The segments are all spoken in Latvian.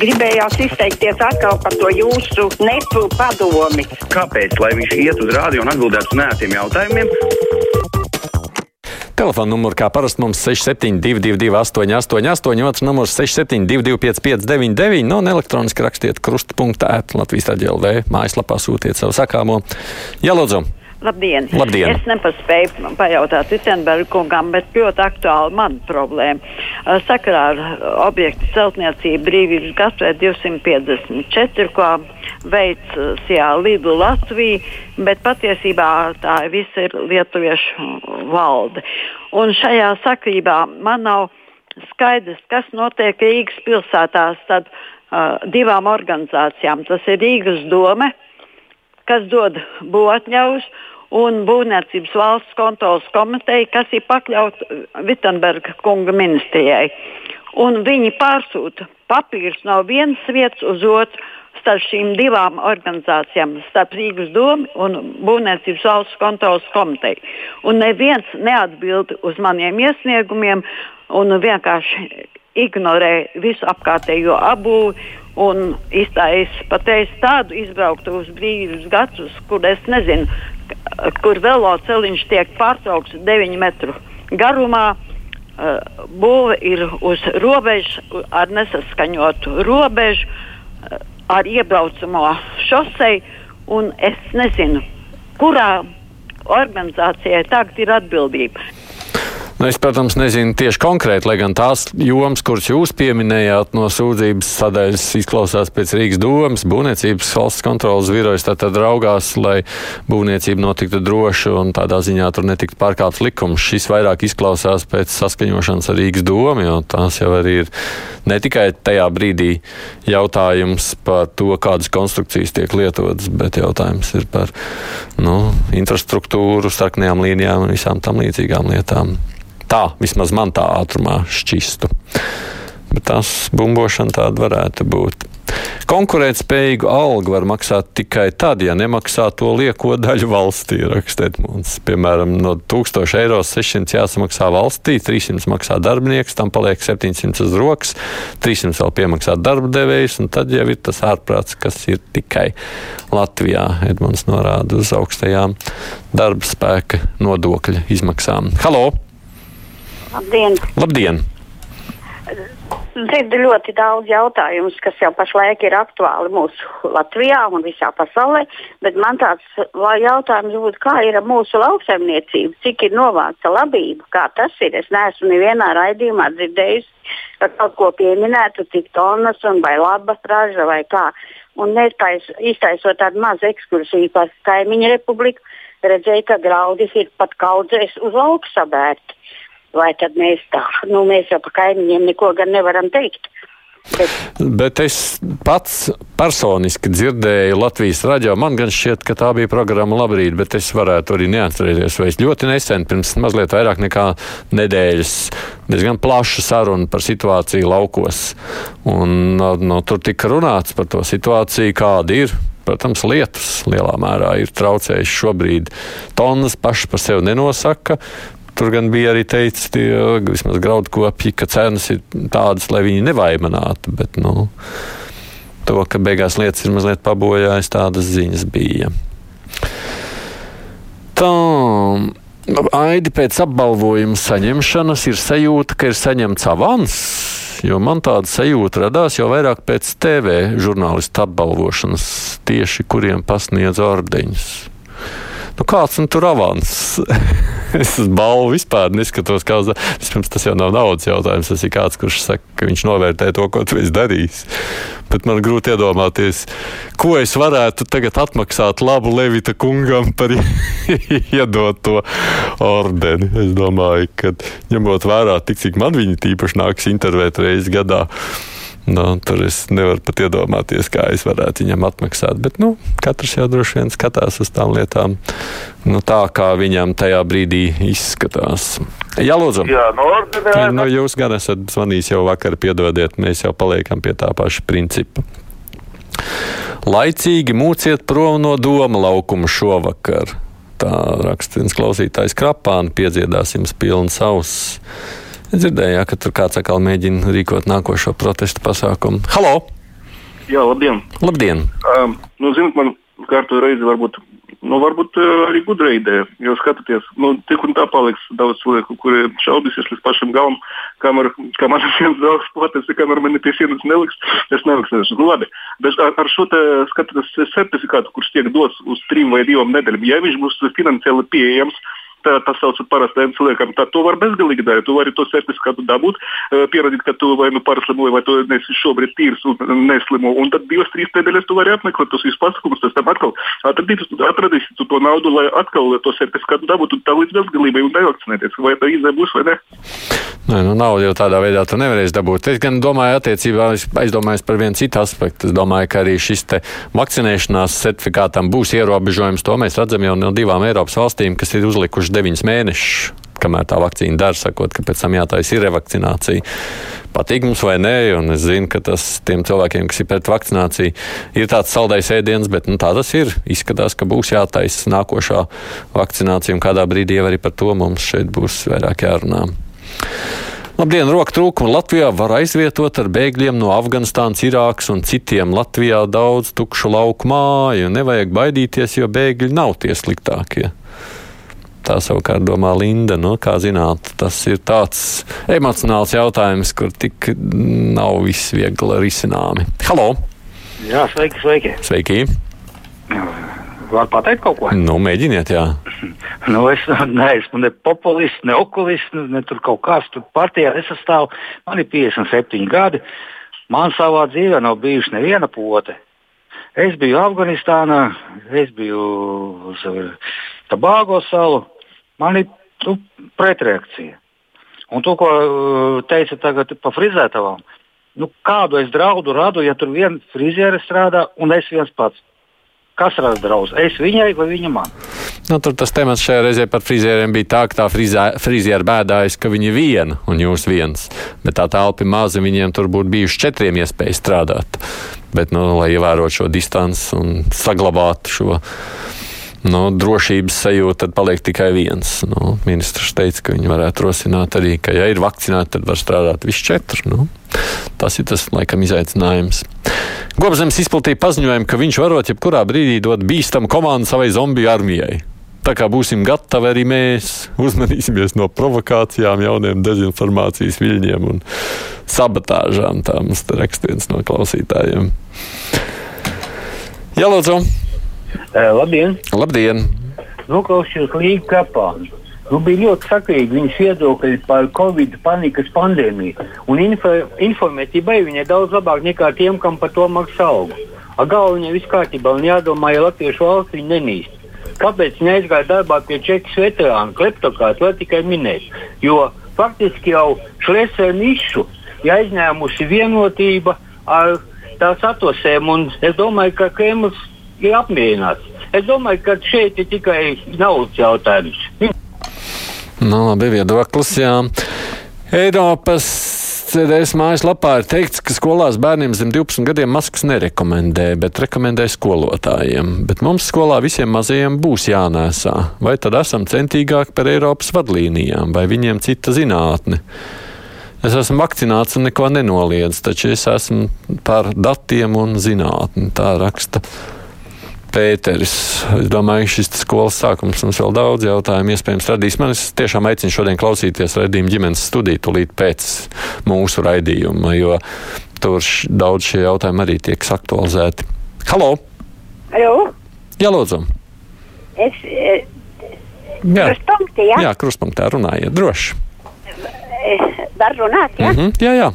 gribējās izteikties atkal par to jūsu nepu padomi. Kāpēc? Lai viņš iet uz rādio un atbildētu uz nētiem jautājumiem. Telefona numurs kā parasti mums 6722, 888, otrs numurs 672, 559, no elektroniski rakstiet krustpunktā, Latvijas raidījumā, mājaslapā sūtiet savu sakāmo. Jā, lūdzu! Labdien! Labdien. Es nepaspēju pajautāt Vitenberga kungam, bet ļoti aktuāli man problēma. Sakarā ar objektu celtniecību brīvības gatavē 254, ko veic Sijā Lidu Latvija, bet patiesībā tā viss ir lietuviešu valde. Un šajā sakrībā man nav skaidrs, kas notiek Rīgas pilsētā starp uh, divām organizācijām. Tas ir Rīgas doma, kas dod būvatļaus, un Būvniecības valsts kontrolas komiteja, kas ir pakļauta Vitsenberga kunga ministrijai. Un viņi pārsūta papīrus no vienas vietas uz otru starp šīm divām organizācijām, starp Rīgas domu un Būvniecības valsts kontrolas komiteju. Un neviens neatbild uz maniem iesniegumiem un vienkārši ignorē visu apkārtējo apbūvi un iztaisa pateicis tādu izbrauktu uz brīvības gadus, kur es nezinu, kur veloceliņš tiek pārtraukts 9 metru garumā. Būve ir uz robežas, ar nesaskaņotu robežu, ar iebraucamo šoseju. Es nezinu, kurā organizācijai tagad ir atbildība. Nu, es, protams, nezinu tieši konkrēti, lai gan tās jomas, kuras jūs pieminējāt no sūdzības sadaļas, izklausās pēc Rīgas domas, būvniecības valsts kontrolas virojas, tad, tad raugās, lai būvniecība notiktu droši un tādā ziņā tur netiktu pārkāpts likums. Šis vairāk izklausās pēc saskaņošanas ar Rīgas domu, jo tās jau arī ir ne tikai tajā brīdī jautājums par to, kādas konstrukcijas tiek lietotas, bet jautājums ir par nu, infrastruktūru, sarkanajām līnijām un visām tam līdzīgām lietām. Tā vismaz man tā ātrumā šķistu. Bet tās bumbošana tāda varētu būt. Konkurētspējīgu algu var maksāt tikai tad, ja nemaksā to lieko daļu valstī. Rakstīt mums, piemēram, no 1000 eiro 600 jāsamaksā valstī, 300 maksā darbinieks, tam paliek 700 uz rokas, 300 vēl piemaksā darba devējs, un tad jau ir tas ārprāts, kas ir tikai Latvijā. Edmunds norāda uz augstajām darba spēka nodokļa izmaksām. Halo! Labdien! Labdien. Dzirdu ļoti daudz jautājumus, kas jau pašlaik ir aktuāli mūsu Latvijā un visā pasaulē, bet man tāds jautājums būtu, kā ir ar mūsu lauksaimniecību, cik ir novākta labība, kā tas ir. Es neesmu nevienā raidījumā dzirdējusi, ka kaut ko pieminētu, cik tonnas un vai laba raža vai kā. Un netais, iztaisot tādu mazu ekskursiju par kaimiņu republiku, redzēju, ka graudi ir pat kaudzēs uz lauku sabērti vai tad mēs tā, nu mēs jau par kaimiņiem neko gan nevaram teikt. Bet. Bet es pats personiski dzirdēju Latvijas radio. Man gan šķiet, ka tā bija programma Labrīt, bet es varētu arī neatcerēties. Vai es ļoti nesen, pirms mazliet vairāk nekā nedēļas, diezgan plaša saruna par situāciju laukos. Un, no, tur tika runāts par to situāciju, kāda ir. Protams, lietus lielā mērā ir traucējuši šobrīd. Tonnas pašas par sevi nenosaka, Tur gan bija arī teicis, tie vismaz graudkopji, ka cenas ir tādas, lai viņi nevaimanātu. Bet, nu, to, ka beigās lietas ir mazliet pabojājas, tādas ziņas bija. Tā. Aidi pēc apbalvojuma saņemšanas ir sajūta, ka ir saņemts avans, jo man tāda sajūta radās jau vairāk pēc TV žurnālistu apbalvošanas, tieši kuriem pasniedz ordeņus. Nu, kāds nu tur avans? es uz balvu vispār neskatos, kā uz. Vispirms tas jau nav naudas jautājums. Tas ir kāds, kurš saka, ka viņš novērtē to, ko tu esi darījis. Bet man grūti iedomāties, ko es varētu tagad atmaksāt labu Levita kungam par iedot to ordeni. Es domāju, ka ņemot vērā, tik cik man viņi tīpaši nāks intervēt reizes gadā. Nu, tur es nevaru pat iedomāties, kā es varētu viņam atmaksāt. Bet nu, katrs jau droši vien skatās uz tām lietām nu, tā, kā viņam tajā brīdī izskatās. Jā, lūdzu. Jā, no ordinārā. Nu, jūs gan esat zvanījis jau vakar, piedodiet, mēs jau paliekam pie tā paša principa. Laicīgi mūciet prom no doma laukuma šovakar. Tā raksta viens klausītājs Krapāna, piedziedāsim pilnu sausu. Es dzirdēju, ka tur kāds atkal mēģina rīkot nākošo protestu pasākumu. Halo! Jā, labdien! Labdien! Um, nu, zinot, man kārtu reizi varbūt, nu, varbūt uh, arī gudra ideja. Jo skatāties, nu, tik un tā paliks daudz cilvēku, kuri šaubīsies līdz pašam galam, kamēr, kamēr viens draugs pateica, kamēr man pie sienas neliks, es neliksies. Nu, labi, bet ar, ar šo skatāties certifikātu, kurš tiek dots uz trim vai divām nedēļām, ja viņš būs finansiāli pieejams, tā, tā saucam parastajiem cilvēkiem. Tā to var bezgalīgi darīt. Tu vari to certifikātu dabūt, pierādīt, ka tu vai nu pārslimoji, vai tu esi šobrīd tīrs un neslimo. Un tad divas, trīs nedēļas tu vari apmeklēt tos visus pasākumus, pēc tam atkal atradīsi tu to naudu, lai atkal to certifikātu dabūtu tā līdz bezgalībai un nevakcinēties. Vai tā izdeja būs vai ne? Nē, nu naudu jau tādā veidā tu nevarēsi dabūt. Es gan domāju, attiecībā aizdomājos par vienu citu aspektu. Es domāju, ka arī šis vakcinēšanās certifikātam būs ierobežojums. To mēs redzam jau no divām Eiropas valstīm, kas ir uzlikuši deviņus mēnešus kamēr tā vakcīna dara, sakot, ka pēc tam jātaisa ir revakcinācija. Patīk mums vai nē, un es zinu, ka tas tiem cilvēkiem, kas ir pret vakcināciju, ir tāds saldais ēdiens, bet nu, tā tas ir. Izskatās, ka būs jātaisa nākošā vakcinācija, un kādā brīdī arī par to mums šeit būs vairāk jārunā. Labdien, roka trūkumu Latvijā var aizvietot ar bēgļiem no Afganistānas, Irākas un citiem. Latvijā daudz tukšu lauku māju, nevajag baidīties, jo bēgļi nav tie sliktākie. Tā savukārt domā Linda. Nu, kā zināt, tas ir tāds emocionāls jautājums, kur tik nav viss viegli risināmi. Halo! Jā, sveiki, sveiki! Sveiki! Var pateikt kaut ko? Nu, mēģiniet, jā. Nu, es neesmu ne populists, ne okulists, ne tur kaut kāds tur partijā nesastāvu. Man ir 57 gadi. Man savā dzīvē nav bijusi neviena pote. Es biju Afganistānā, es biju uz Tabāgo salu. Man ir nu, pretreakcija. Un to, ko teica tagad par frizētavām, nu, kādu es draudu radu, ja tur viena friziere strādā un es viens pats. Kas rada draudus? Es viņai vai viņa man? Nu, tur tas temats šajā reizē par frizieriem bija tā, ka tā friziera bēdājas, ka viņi ir viena un jūs viens. Bet tā telpa ir maza, viņiem tur būtu bijuši četriem iespējas strādāt. Bet, nu, lai ievērotu šo distanci un saglabātu šo nu, drošības sajūtu, tad paliek tikai viens. Nu, ministrs teica, ka viņi varētu rosināt arī, ka, ja ir vakcinēti, tad var strādāt visi četri. Nu, tas ir tas, laikam, izaicinājums. Gobzems izplatīja paziņojumu, ka viņš varot jebkurā brīdī dot bīstamu komandu savai zombiju armijai. Tā kā būsim gatavi arī mēs, uzmanīsimies no provokācijām, jauniem dezinformācijas viļņiem un sabotāžām. Tā mums raksta viens no klausītājiem. Jā, lūdzu! Uh, labdien! Labdien! Noklausījos Līga Kapānu. Nu, bija ļoti sakrīgi viņas viedokļi par Covid panikas pandēmiju. Un info, informētībai viņai daudz labāk nekā tiem, kam par to maksā algu. Ar galvu viņai viss kārtībā un jādomā, ja Latviešu valsts viņa nenīst. Kāpēc neaizgāja darbā pie Čekas veterāna, kleptokāta, lai tikai minēt? Jo faktiski jau Šlesera nišu ir aizņēmusi vienotība ar tās atosēm, un es domāju, ka Kremlis ir apmierināts. Es domāju, ka šeit ir tikai naudas jautājums. Nu, labi, viedoklis, jā. Eiropas CDS mājaslapā ir teikts, ka skolās bērniem zem 12 gadiem maskas nerekomendē, bet rekomendē skolotājiem. Bet mums skolā visiem mazajiem būs jānēsā. Vai tad esam centīgāki par Eiropas vadlīnijām, vai viņiem cita zinātne? Es esmu vakcinēts un neko nenoliedzu, taču es esmu par datiem un zinātni. Tā raksta Pēteris. Es domāju, ka šis skolas sākums mums vēl daudz jautājumu iespējams radīs. Man es tiešām aicinu šodien klausīties raidījumu ģimenes studiju tūlīt pēc mūsu raidījuma, jo tur daudz šie jautājumi arī tiek aktualizēti. Halo! Halo! Jā, lūdzu! Es, e, jā, krustpunktī, jā? jā krustpunktā runājiet droši. Es varu runāt, jā? Mm -hmm, jā, jā.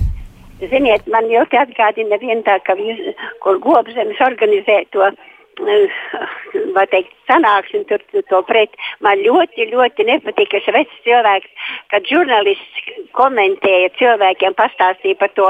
Ziniet, man ļoti atgādina vien tā, ka jūs, kur gobzemes organizē to vai teikt, sanāksmi tur to pret. Man ļoti, ļoti nepatīk, ka šis cilvēks, kad žurnālists komentēja cilvēkiem, pastāstīja par to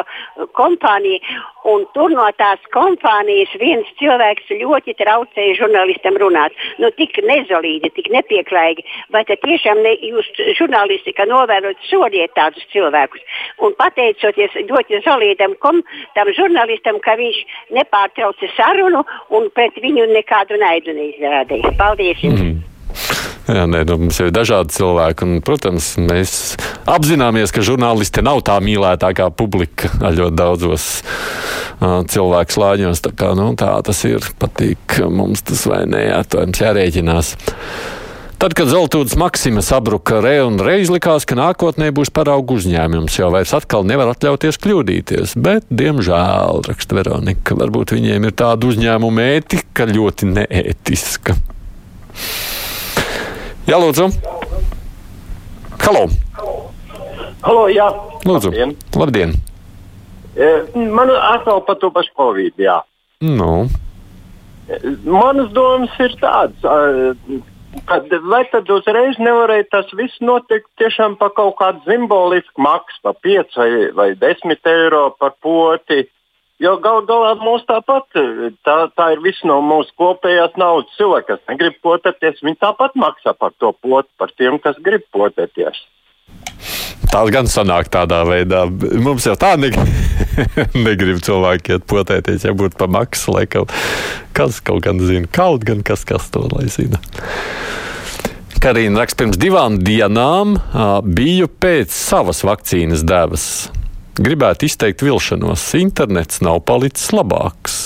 kompāniju, un tur no tās kompānijas viens cilvēks ļoti traucēja žurnālistam runāt. Nu, tik nezolīdi, tik nepieklājīgi. Vai tad tiešām ne, jūs žurnālistika novērot sodiet tādus cilvēkus? Un pateicoties ļoti zolīdam kom, tam žurnālistam, ka viņš nepārtrauca sarunu un pret viņu nekādu naidu neizrādīja. Paldies! Jums. Mm. Jā, nē, nu, mums ir dažādi cilvēki, un, protams, mēs apzināmies, ka žurnālisti nav tā mīlētākā publika ļoti daudzos cilvēku slāņos. Tā, kā, nu, tā tas ir. Patīk mums tas vai nē, jā, to jums jārēķinās. Tad, kad Zeltūdas Maksima sabruka re un reiz likās, ka nākotnē būs paraugu uzņēmums, jau vairs atkal nevar atļauties kļūdīties, bet, diemžēl, raksta Veronika, varbūt viņiem ir tāda uzņēmuma ētika ļoti neētiska. Jā, lūdzu. Halo! Halo, jā. Lūdzu. Labdien. Labdien. E, man atkal par to pašu Covid, jā. Nu. Manas domas ir tādas Tad, vai tad uzreiz nevarēja tas viss notikt tiešām par kaut kādu simbolisku maksu, par 5 vai, vai 10 eiro par poti? Jo gal galā mums tāpat tā, tā ir viss no mūsu kopējās naudas. Cilvēki, kas negrib potēties, viņi tāpat maksā par to potu, par tiem, kas grib potēties. Tā gan sanāk tādā veidā. Mums jau tā ne... negrib cilvēki iet potēties, ja būtu pa maksu, laikam. Kas kaut gan zina, kaut gan kas, kas to lai zina. Karina raksta, pirms divām dienām biju pēc savas vakcīnas devas. Gribētu izteikt vilšanos. Internets nav palicis labāks.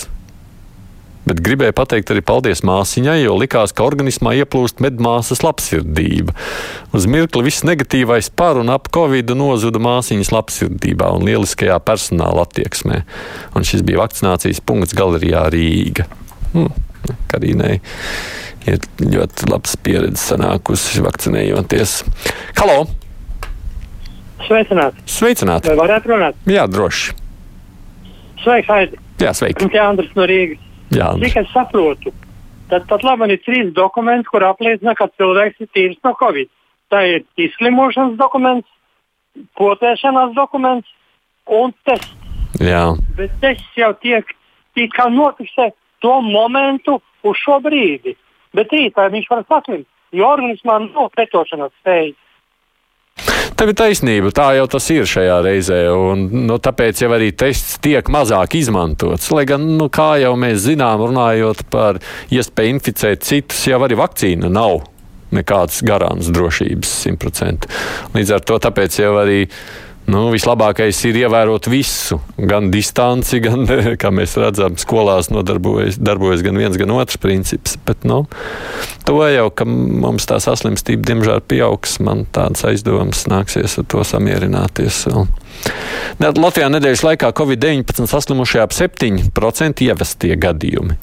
Bet gribēju pateikt arī paldies māsiņai, jo likās, ka organismā ieplūst medmāsas labsirdība. Uz mirkli viss negatīvais par un ap covid nozuda māsiņas labsirdībā un lieliskajā personāla attieksmē. Un šis bija vakcinācijas punkts galerijā Rīga. Hmm, Karīnai ir ļoti labs pieredze sanākusi vakcinējoties. Halo! Sveicināti! Sveicināti! Vai varētu runāt? Jā, droši. Sveiks, Aidi! Jā, sveiki! Jā, Andris no Rīgas. Jā, Cik es saprotu, tad pat labi ir trīs dokumenti, kur apliecina, ka cilvēks ir tīrs no Covid. Tā ir izslimošanas dokuments, potēšanās dokuments un tests. Jā. Bet tests jau tiek it kā notiksē to momentu uz šo brīdi. Bet rītā viņš var saslimt, jo organismā nav pretošanās spējas. Tev ir taisnība, tā jau tas ir šajā reizē, un nu, tāpēc jau arī tests tiek mazāk izmantots. Lai gan, nu, kā jau mēs zinām, runājot par iespēju inficēt citus, jau arī vakcīna nav nekādas garānas drošības simtprocentīgi. Līdz ar to tāpēc jau arī Nu, vislabākais ir ievērot visu, gan distanci, gan, kā mēs redzam, skolās nodarbojas darbojas gan viens, gan otrs princips. Bet, nu, to jau, ka mums tā saslimstība, diemžēl, pieaugs, man tādas aizdomas nāksies ar to samierināties. Latvijā nedēļas laikā Covid-19 saslimušie ap 7% ievestie gadījumi.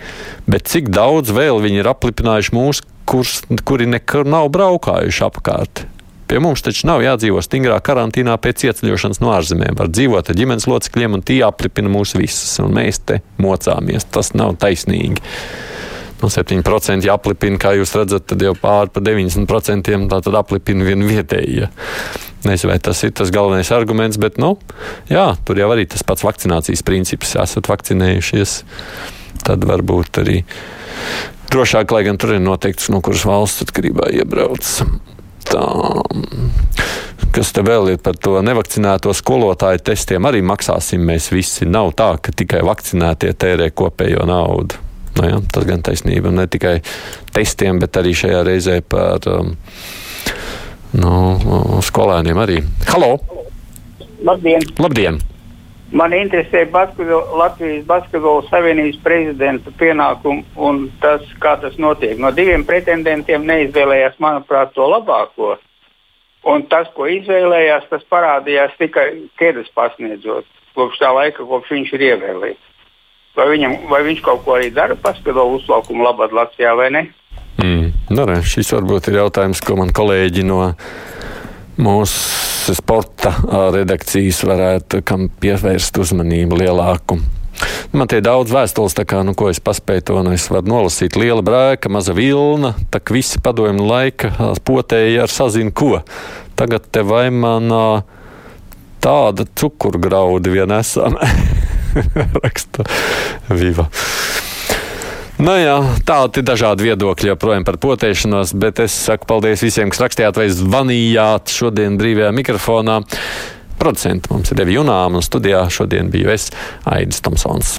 Bet cik daudz vēl viņi ir aplipinājuši mūs, kurs, kuri nekur nav braukājuši apkārt? Pie mums taču nav jādzīvo stingrā karantīnā pēc ieceļošanas no ārzemēm. Var dzīvot ar ģimenes locekļiem, un tie aplipina mūs visus, un mēs te mocāmies. Tas nav taisnīgi. No 7% jāaplipina, kā jūs redzat, tad jau pāri par 90% tā tad aplipina vien vietējie. Nezinu, vai tas ir tas galvenais arguments, bet, nu, jā, tur jau arī tas pats vakcinācijas princips. Esat vakcinējušies, tad varbūt arī drošāk, lai gan tur ir noteikts, no kuras valsts atkarībā iebrauc tā, kas te vēl ir par to nevakcinēto skolotāju testiem, arī maksāsim mēs visi. Nav tā, ka tikai vakcinētie tērē kopējo naudu. Nu, ja, tas gan taisnība ne tikai testiem, bet arī šajā reizē par um, nu, skolēniem arī. Halo! Labdien! Labdien. Man interesē basketbol, Latvijas Basketbola Savienības prezidenta pienākumu un tas, kā tas notiek. No diviem pretendentiem neizvēlējās, manuprāt, to labāko. Un tas, ko izvēlējās, tas parādījās tikai Kedas pasniedzot, kopš tā laika, kopš viņš ir ievēlēts. Vai, viņam, vai viņš kaut ko arī dara basketbola uzlaukuma labāk Latvijā vai ne? Mm, nu, re, šis varbūt ir jautājums, ko man kolēģi no mūsu sporta redakcijas varētu kam pievērst uzmanību lielāku. Man tie daudz vēstules, kā, nu, ko es paspēju to, nu, es nolasīt. Liela brēka, maza vilna, tā kā visi padomju laika potēja ar sazinu ko. Tagad te vai man tāda cukurgraudi vien esam. Raksta Viva. Nu jā, tādi dažādi viedokļi joprojām par potēšanos, bet es saku paldies visiem, kas rakstījāt vai zvanījāt šodien brīvajā mikrofonā. Producents mums ir Devi Junām, un studijā šodien biju es, Aidis Tomsons.